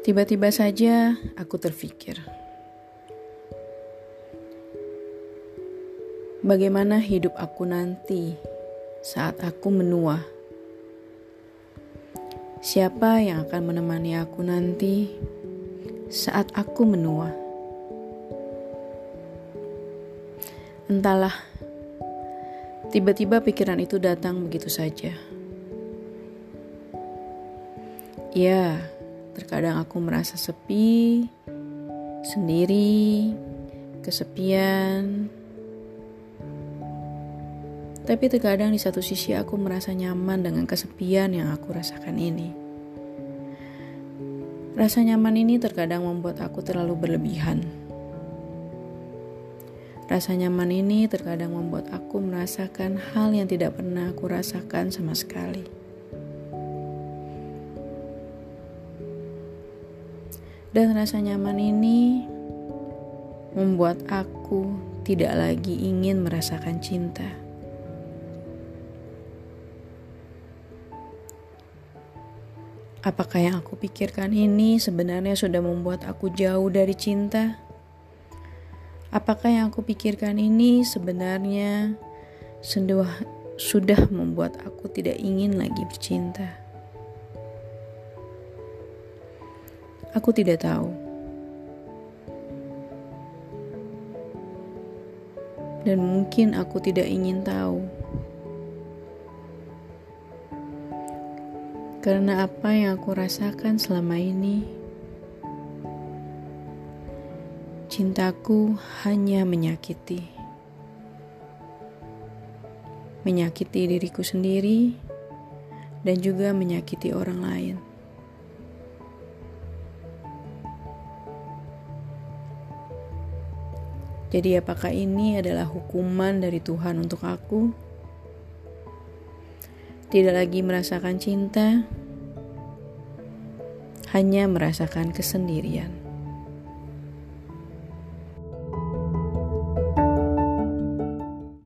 Tiba-tiba saja aku terfikir, bagaimana hidup aku nanti saat aku menua. Siapa yang akan menemani aku nanti saat aku menua? Entahlah, tiba-tiba pikiran itu datang begitu saja. Ya, Terkadang aku merasa sepi, sendiri, kesepian. Tapi terkadang di satu sisi aku merasa nyaman dengan kesepian yang aku rasakan ini. Rasa nyaman ini terkadang membuat aku terlalu berlebihan. Rasa nyaman ini terkadang membuat aku merasakan hal yang tidak pernah aku rasakan sama sekali. Dan rasa nyaman ini membuat aku tidak lagi ingin merasakan cinta. Apakah yang aku pikirkan ini sebenarnya sudah membuat aku jauh dari cinta? Apakah yang aku pikirkan ini sebenarnya sudah membuat aku tidak ingin lagi bercinta? Aku tidak tahu. Dan mungkin aku tidak ingin tahu. Karena apa yang aku rasakan selama ini, cintaku hanya menyakiti. Menyakiti diriku sendiri dan juga menyakiti orang lain. Jadi, apakah ini adalah hukuman dari Tuhan untuk aku? Tidak lagi merasakan cinta, hanya merasakan kesendirian.